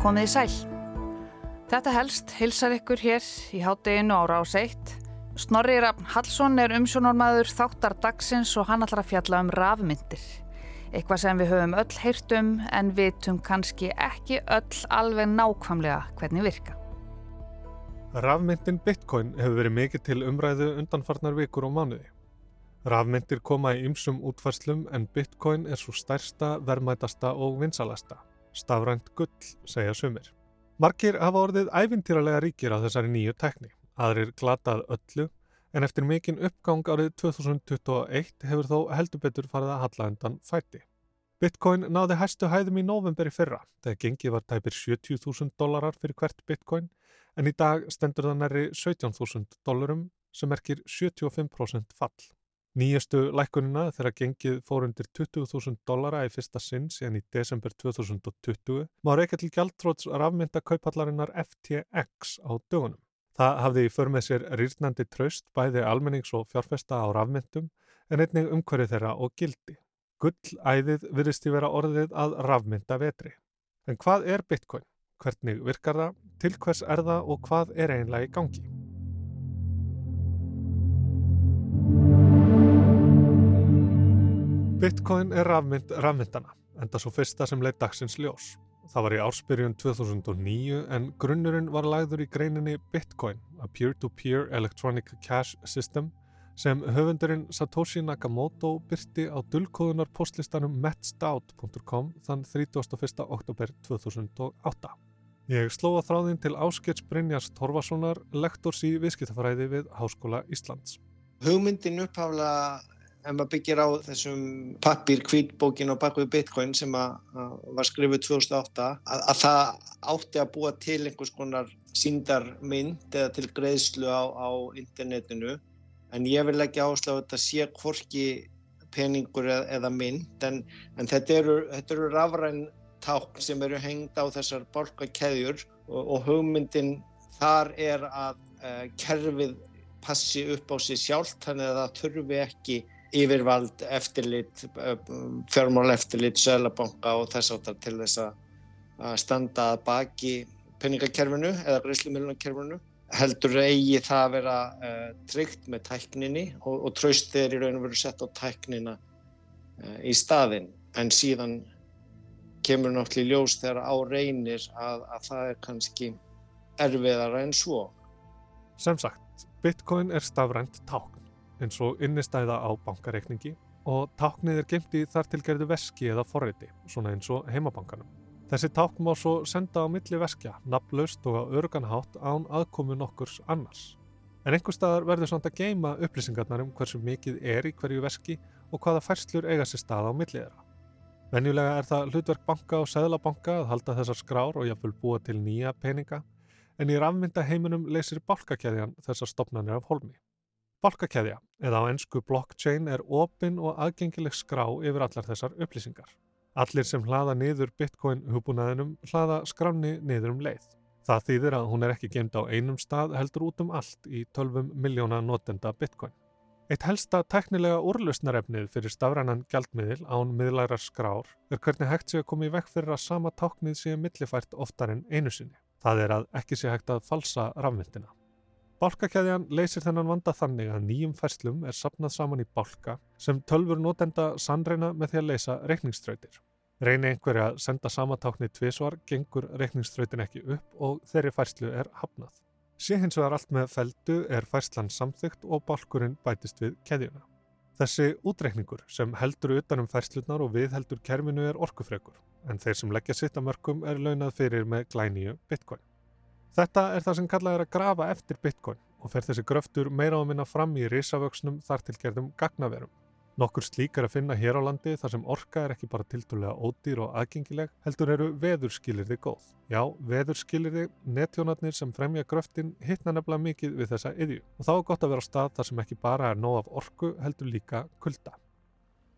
komið í sæl. Þetta helst hilsar ykkur hér í hátteginu ára á seitt. Snorri Rafn Hallsson er umsjónormaður þáttar dagsins og hann ætlar að fjalla um rafmyndir. Eitthvað sem við höfum öll heyrt um en vitum kannski ekki öll alveg nákvæmlega hvernig virka. Rafmyndin Bitcoin hefur verið mikið til umræðu undanfarnar vikur og mánuði. Rafmyndir koma í ymsum útfarslum en Bitcoin er svo stærsta, verðmætasta og vinsalasta. Stafrænt gull, segja sumir. Markir hafa orðið æfintýralega ríkir á þessari nýju tekni. Aðrir glatað öllu, en eftir mikinn uppgang árið 2021 hefur þó heldur betur farið að halla undan fæti. Bitcoin náði hæstu hæðum í november í fyrra, þegar gengið var tæpir 70.000 dólarar fyrir hvert bitcoin, en í dag stendur það næri 17.000 dólarum sem erkir 75% fall. Nýjastu lækunina þegar gengið fór undir 20.000 dollara í fyrsta sinn síðan í desember 2020 má reyka til gjaldtróts rafmynda kaupallarinnar FTX á dögunum. Það hafði í för með sér rýrnandi traust bæði almennings og fjárfesta á rafmyndum en einnig umhverju þeirra og gildi. Gullæðið virðist í vera orðið að rafmynda vetri. En hvað er Bitcoin? Hvernig virkar það? Til hvers er það og hvað er einlega í gangi? Bitcoin er rafmynd rafmyndana, enda svo fyrsta sem leið dagsins ljós. Það var í ársbyrjun 2009 en grunnurinn var lagður í greininni Bitcoin, a peer-to-peer -peer electronic cash system, sem höfundurinn Satoshi Nakamoto byrti á dullkóðunar postlistanum metstout.com þann 31. oktober 2008. Ég slóða þráðinn til Áskets Brynjars Torfasonar, lektors í viðskiptafræði við Háskóla Íslands. Hugmyndin upphafla en maður byggir á þessum pappir kvítbókin og bakvið bitcoin sem var skrifuð 2008 að, að það átti að búa til einhvers konar síndarmynd eða til greiðslu á, á internetinu. En ég vil ekki áslá að þetta sé hvorki peningur eða, eða mynd. En, en þetta eru, eru rafræn ták sem eru hengd á þessar borgarkeðjur og, og hugmyndin þar er að uh, kerfið passi upp á sig sjálf þannig að það þurfi ekki yfirvald, eftirlit, eh, fjármál eftirlit, sölabanka og þess áttar til þess að standa að baki peningakerfinu eða greiðslumilunarkerfinu heldur eigi það að vera uh, tryggt með tækninni og, og tröstið er í raun og veru sett á tæknina uh, í staðin en síðan kemur náttúrulega ljós þegar á reynir að, að það er kannski erfiðara en svo. Sem sagt, Bitcoin er stafrænt tákn eins og innistæða á bankareikningi og táknið er gemt í þar tilgerðu veski eða forriti, svona eins og heimabankanum. Þessi tákn má svo senda á milli veskja, nafnlaust og á örganhátt án aðkomu nokkurs annars. En einhver staðar verður samt að geima upplýsingarnar um hversu mikið er í hverju veski og hvaða færslur eiga sér stað á millið þeirra. Venjulega er það hlutverk banka og seglabanka að halda þessar skrár og jáfnvel búa til nýja peninga, en í rafmynda heiminum leysir bálkakæðjan þessar stopnarnir af holmi. Balkakeðja, eða á ennsku blockchain, er opinn og aðgengileg skrá yfir allar þessar upplýsingar. Allir sem hlaða niður bitcoin-hubunæðinum hlaða skráni niður um leið. Það þýðir að hún er ekki gemd á einum stað heldur út um allt í 12 miljóna notenda bitcoin. Eitt helsta teknilega úrlausnarefnið fyrir stafrænan gjaldmiðil án miðlærar skrár er hvernig hægt sé að koma í vekk fyrir að sama táknið sé millifært oftar en einu sinni. Það er að ekki sé hægt að falsa rafmyndina. Bálkakæðjan leysir þennan vanda þannig að nýjum færslum er sapnað saman í bálka sem tölfur notenda sannreina með því að leysa reikningströytir. Reyni einhverja að senda samatáknið tvísvar, gengur reikningströytin ekki upp og þeirri færslu er hafnað. Sé hins vegar allt með feldu er færslan samþygt og bálkurinn bætist við keðjuna. Þessi útreikningur sem heldur utanum færslunar og við heldur kerminu er orkufregur, en þeir sem leggja sitt að mörgum er launað fyrir með glæníu bitcoin. Þetta er það sem kallað er að grafa eftir bitcoin og fer þessi gröftur meira á minna fram í risavöksnum þar til gerðum gagnaverum. Nokkur slík er að finna hér á landi þar sem orka er ekki bara tildulega ódýr og aðgengileg, heldur eru veðurskilirði góð. Já, veðurskilirði, netjónarnir sem fremja gröftin hittna nefnilega mikið við þessa yðju og þá er gott að vera á stað þar sem ekki bara er nóg af orku heldur líka kulda.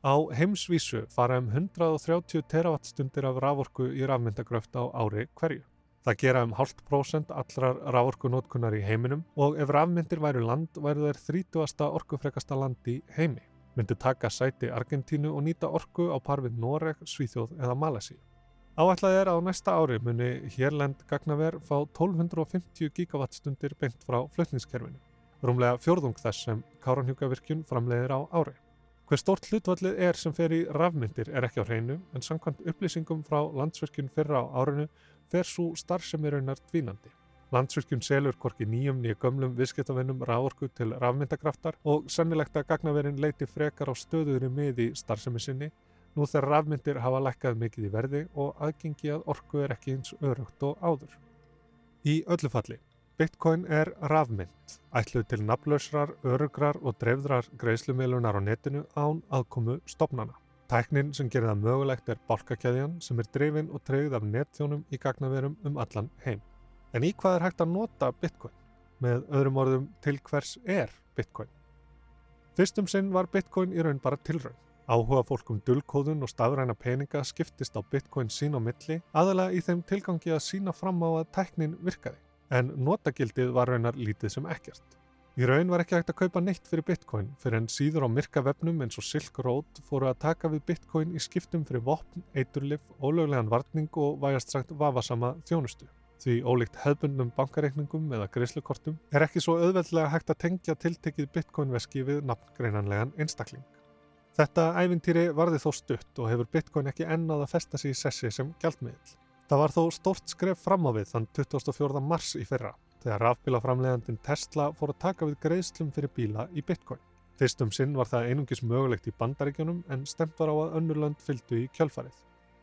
Á heimsvísu fara um 130 teravatstundir af raforku í rafmyndagröft á ári hverju. Það gera um hálft prósent allrar ráorkunótkunar í heiminum og ef rafmyndir væru land væru þær 30. orkufrekasta land í heimi. Myndu taka sæti Argentínu og nýta orku á par við Noreg, Svíþjóð eða Malasi. Áætlað er að á næsta ári muni hérlend gagnaver fá 1250 gigawattstundir beint frá flutningskerfinu, rúmlega fjórðung þess sem Káranhjúkavirkjun framleiðir á ári. Hver stort hlutvallið er sem fer í rafmyndir er ekki á hreinu en samkvæmt upplýsingum frá landsverkjun fyrra á árinu fer svo starfsemi raunar dvínandi. Landsvirkjun selur korki nýjum nýja gömlum viðskiptavinnum rávorku til rafmyndagraftar og sennilegt að gagnaverin leiti frekar á stöðuðri miði starfsemi sinni nú þegar rafmyndir hafa lækkað mikið í verði og aðgengi að orku er ekki eins örugt og áður. Í öllu falli, Bitcoin er rafmynd, ætluð til nafnlausrar, örugrar og dreifðrar greiðslumilunar á netinu án aðkomu stopnana. Tæknin sem gerir það mögulegt er bálkakæðjan sem er dreifin og treyð af netþjónum í gagnaverum um allan heim. En í hvað er hægt að nota Bitcoin? Með öðrum orðum til hvers er Bitcoin? Fyrstum sinn var Bitcoin í raun bara tilraun. Áhuga fólk um dullkóðun og stafræna peninga skiptist á Bitcoin sín á milli aðalega í þeim tilgangi að sína fram á að tæknin virkaði. En notagildið var raunar lítið sem ekkert. Í raun var ekki hægt að kaupa neitt fyrir Bitcoin fyrir en síður á myrka vefnum eins og Silk Road fóru að taka við Bitcoin í skiptum fyrir vopn, eiturlif, ólöglegan varning og vægast sagt vafasama þjónustu. Því ólíkt hefbundnum bankareikningum eða greiðslukortum er ekki svo auðveldlega hægt að tengja tiltekið bitcoin-veski við nafngreinanlegan einstakling. Þetta ævintýri varði þó stutt og hefur bitcoin ekki ennað að festa sig í sessi sem gjaldmiðl. Það var þó stórt skref fram á við þann 24. mars í fyrra þegar rafbílaframlegandin Tesla fór að taka við greiðslum fyrir bíla í bitcoin. Fyrstum sinn var það einungis mögulegt í bandaríkjunum en stemt var á að önnurlönd fylgdu í kjölfarið.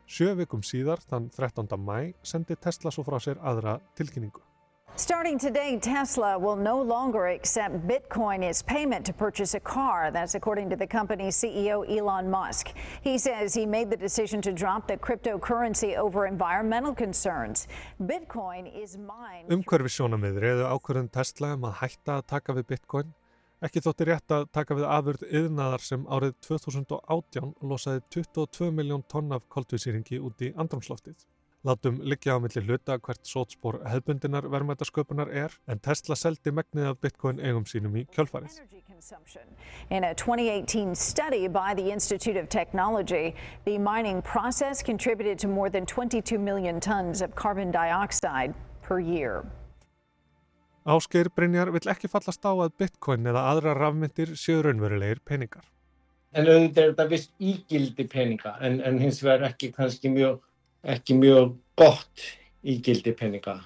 Sjö vikum síðar, þann 13. mæ, sendi Tesla svo frá sér aðra tilkynningu. Starting today, Tesla will no longer accept Bitcoin as payment to purchase a car. That's according to the company's CEO, Elon Musk. He says he made the decision to drop the cryptocurrency over environmental concerns. Bitcoin is mine. Umhverfi sjónamið reyðu ákvörðun Tesla um að hætta að taka við Bitcoin Ekki þótti rétt að taka við afurð yðnaðar sem árið 2018 losaði 22 miljón tonn af koltvísýringi út í andrumsloftið. Látum liggja á milli hluta hvert sótspór hefbundinar verðmættasköpunar er en Tesla seldi megnið af bitcoin eigum sínum í kjölfarið. In a 2018 study by the Institute of Technology, the mining process contributed to more than 22 million tons of carbon dioxide per year. Ásgeir Brynjar vill ekki fallast á að bitcoin eða aðra rafmyndir séu raunverulegir peningar. En auðvitað er þetta vist ígildi peninga en, en hins vegar ekki kannski mjög, ekki mjög gott ígildi peninga.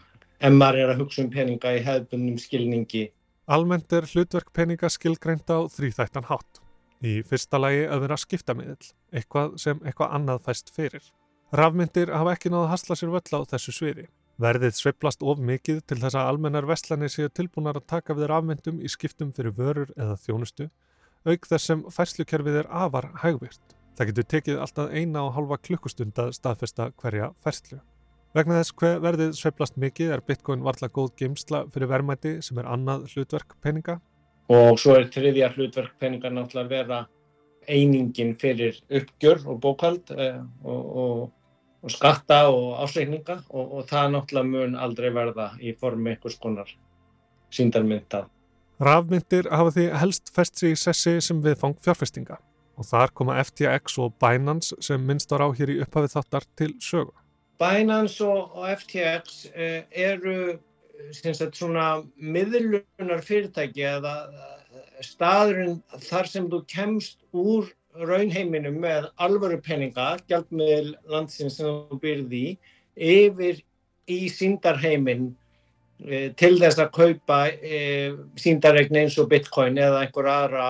En maður er að hugsa um peninga í hefðbundum skilningi. Almennt er hlutverk peninga skilgreint á þrýþættan hátt. Í fyrsta lagi að vera skiptamiðl, eitthvað sem eitthvað annað fæst fyrir. Rafmyndir hafa ekki náða að hasla sér völl á þessu sviði. Verðið sveiplast of mikið til þess að almennar vestlanir séu tilbúinar að taka við rafmyndum í skiptum fyrir vörur eða þjónustu, auk þess sem færslukerfið er afar hægvirt. Það getur tekið alltaf eina og halva klukkustund að staðfesta hverja færslu. Vegna þess hver verðið sveiplast mikið er bitcoin varla góð geimsla fyrir verðmæti sem er annað hlutverk peninga. Og svo er þriðja hlutverk peninga náttúrulega að vera einingin fyrir uppgjör og bókald eh, og, og og skatta og ásreikninga og, og það náttúrulega mun aldrei verða í formi einhvers konar síndarmynda. Rafmyndir hafa því helst fest sig í sessi sem viðfang fjárfestinga og þar koma FTX og Binance sem minnst var á hér í upphafið þáttar til sögu. Binance og, FTX eh, eru sagt, svona miðlunar fyrirtæki eða staðurinn þar sem þú kemst úr raunheiminum með alvöru peninga, gjaldmiðl landsins sem þú byrði yfir í síndarheimin til þess að kaupa síndarregn eins og bitcoin eða einhver aðra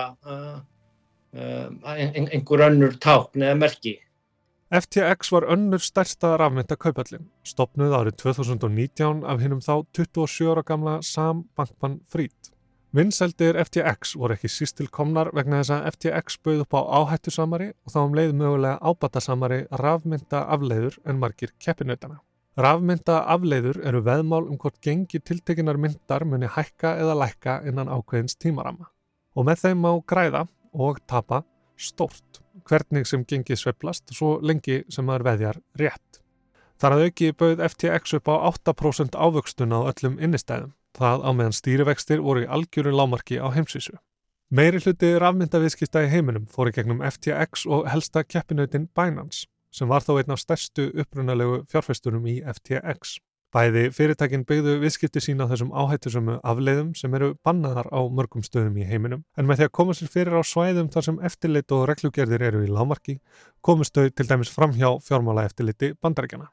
einhver önnur tákn eða merki. FTX var önnur stærsta rafmynda kaupallin, stopnuð árið 2019 af hinnum þá 27 ára gamla Sam Bankman-Fried. Vinsældir FTX voru ekki síst til komnar vegna þess að FTX bauð upp á áhættu samari og þá um leið mögulega ábata samari rafmynda afleiður en margir keppinautana. Rafmynda afleiður eru veðmál um hvort gengi tiltekinar myndar muni hækka eða lækka innan ákveðins tímarama. Og með þeim má græða og tapa stórt, hvernig sem gengi sveplast svo lengi sem maður veðjar rétt. Þar að auki bauð FTX upp á 8% ávöxtun á öllum innistæðum það á meðan stýrivextir voru í algjöru lámarki á heimsísu. Meiri hluti rafmyndaviðskipta í heiminum fóri gegnum FTX og helsta keppinautin Binance sem var þó einn af stærstu upprunalegu fjárfæsturum í FTX. Bæði fyrirtækin byggðu viðskipti sína á þessum áhættusömu afleiðum sem eru bannaðar á mörgum stöðum í heiminum en með því að koma sér fyrir á svæðum þar sem eftirlit og reglugerðir eru í lámarki komust þau til dæmis fram hjá fjármála eftirliti bandarækjana.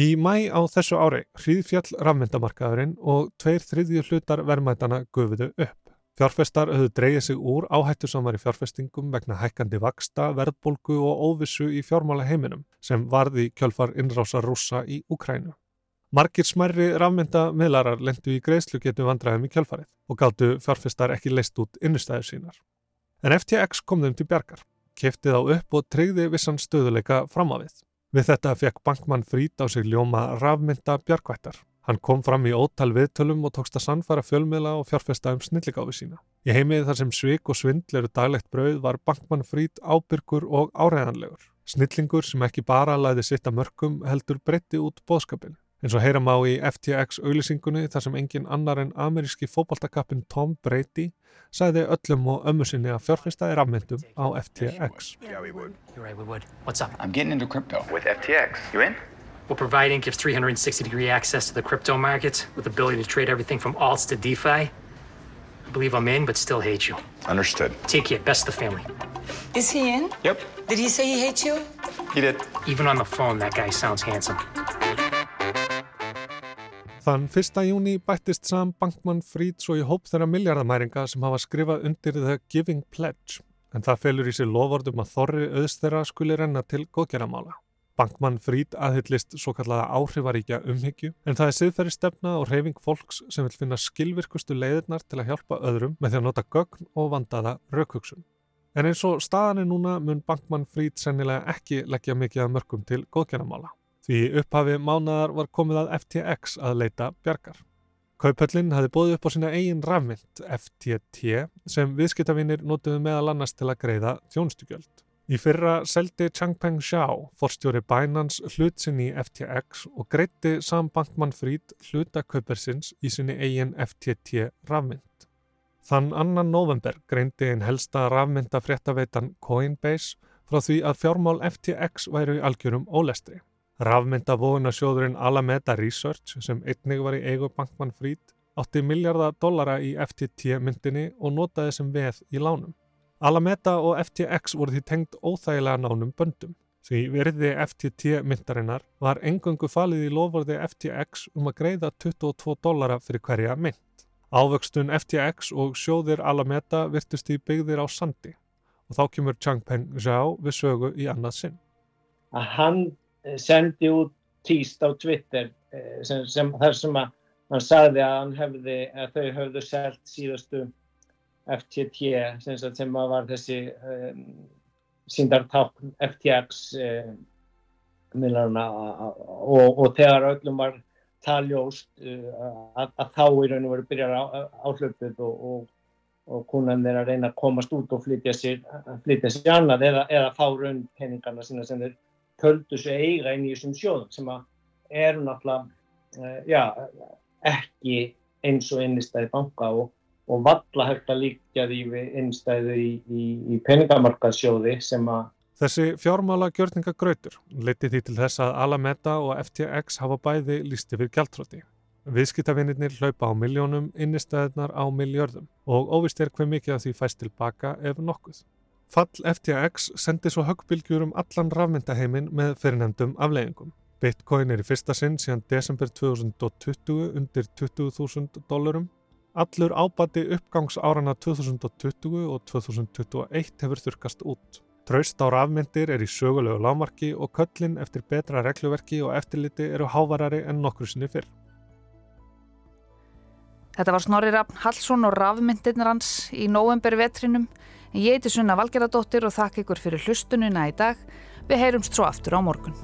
Í mæ á þessu ári hríðfjall rafmyndamarkaðurinn og tveir þriðju hlutar verðmætana gufiðu upp. Fjárfestar höfðu dreyið sig úr áhættusamari fjárfestingum vegna hækkandi vaksta, verðbolgu og óvissu í fjármála heiminum sem varði kjölfar innrásar rúsa í Ukrænu. Margir smerri rafmyndamiðlarar lendu í greiðslugetu vandræðum í kjölfarið og gáttu fjárfestar ekki leist út innustæður sínar. En FTX kom þeim til bjargar, keftið á upp og treyði vissan stöðuleika fram á við. Við þetta fekk bankmann frít á sig ljóma rafmynda bjargvættar. Hann kom fram í ótal viðtölum og tókst að sannfæra fjölmiðla og fjárfesta um snilligáfi sína. Í heimið þar sem svik og svindl eru daglegt brauð var bankmann frít ábyrgur og áreðanlegur. Snillingur sem ekki bara læði sitt að mörgum heldur breytti út bóðskapinu. Eins og heyra má í FTX auðlýsingunni þar sem engin annar en ameríski fókbaltakappin Tom Brady sagði öllum og ömmu sinni að fjárfesta er afmyndum á FTX. Yeah, we would. You're right, we would. What's up? I'm getting into crypto. With FTX. You in? We're providing gives 360 degree access to the crypto markets with the ability to trade everything from alts to DeFi. I believe I'm in, but still hate you. Understood. Take care. Best of the family. Is he in? Yep, Did he say he hates you? he did. Even on the phone, that guy sounds handsome. Þann 1. júni bættist Sam Bankman-Fried svo í hóp þeirra miljardamæringa sem hafa skrifað undir The Giving Pledge en það felur í sig lofordum að þorri auðs þeirra skuli renna til góðgerramála. Bankman-Fried aðhyllist svo kallaða áhrifaríkja umhyggju en það er siðferði stefna og reyfing fólks sem vil finna skilvirkustu leiðirnar til að hjálpa öðrum með því að nota gögn og vandaða raukugsun. En eins og staðan er núna mun Bankman-Fried sennilega ekki leggja mikið að mörgum til góðgerramála. Því upphafi mánadar var komið að FTX að leita bjargar. Kaupöllin hafði bóðið upp á sína eigin rafmynd FTT sem viðskiptavinir notuðu meðal annars til að greiða þjónustugjöld. Í fyrra seldi Changpeng Zhao, forstjóri Binance, hlut sinn í FTX og greitti Sam Bankman-Fried hluta kaupersins í sinni eigin FTT rafmynd. Þann annan november greindi einn helsta rafmynda fréttaveitan Coinbase frá því að fjármál FTX væru í algjörum ólestri. Rafmynda vóðunasjóðurinn Alameda Research sem einnig var í eigu Bankman Fried átti miljardar dollara í FTT myndinni og notaði sem veð í lánum. Alameda og FTX voru því tengd óþægilega nánum böndum. Því verði FTT myndarinnar var engöngu falið í lofvarði FTX um að greiða 22 dollara fyrir hverja mynd. Ávöxtun FTX og sjóðir Alameda virtust í byggðir á sandi og þá kemur Changpeng Zhao við sögu í annað sinn. að hann sendi út tíst á Twitter eh, sem, sem, þar sem að hann sagði að hefði, að þau höfðu selt síðastu FTT sem, sem að var þessi um, síndartákn FTX um, miðlarna og, og þegar öllum var taljóst uh, að, að þá í raun og veru byrjar á, áhlöpið og, og, og kunan er að reyna að komast út og flytja sér, flytja sér annað eða, eða fá raun peningana sína sem þeir töldu sig eiga inn í þessum sjóðum sem eru náttúrulega uh, já, ekki eins og innistæði banka og, og valla hægt að líka því við innstæði í, í, í peningamarkaðsjóði sem að Þessi fjármála gjörningagrautur leiti því til þess að Alameda og FTX hafa bæði líst yfir gjaldtróti. Viðskiptavinnir hlaupa á miljónum, innistæðnar á miljörðum og óvist er hver mikið af því fæst tilbaka ef nokkuð. Fall FTX sendi svo höggbylgjur um allan rafmyndaheimin með fyrirnefndum afleggingum. Bitcoin er í fyrsta sinn síðan desember 2020 undir 20.000 dólarum. Allur ábati uppgangs árana 2020 og 2021 hefur þurkast út. Traust á rafmyndir er í sögulegu lámarki og köllin eftir betra regluverki og eftirliti eru hávarari en nokkru sinni fyrr. Þetta var Snorri Raffn Hallsson og rafmyndirnar hans í november vetrinum. Ég heiti Sunna Valgeradóttir og þakka ykkur fyrir hlustununa í dag. Við heyrumst svo aftur á morgun.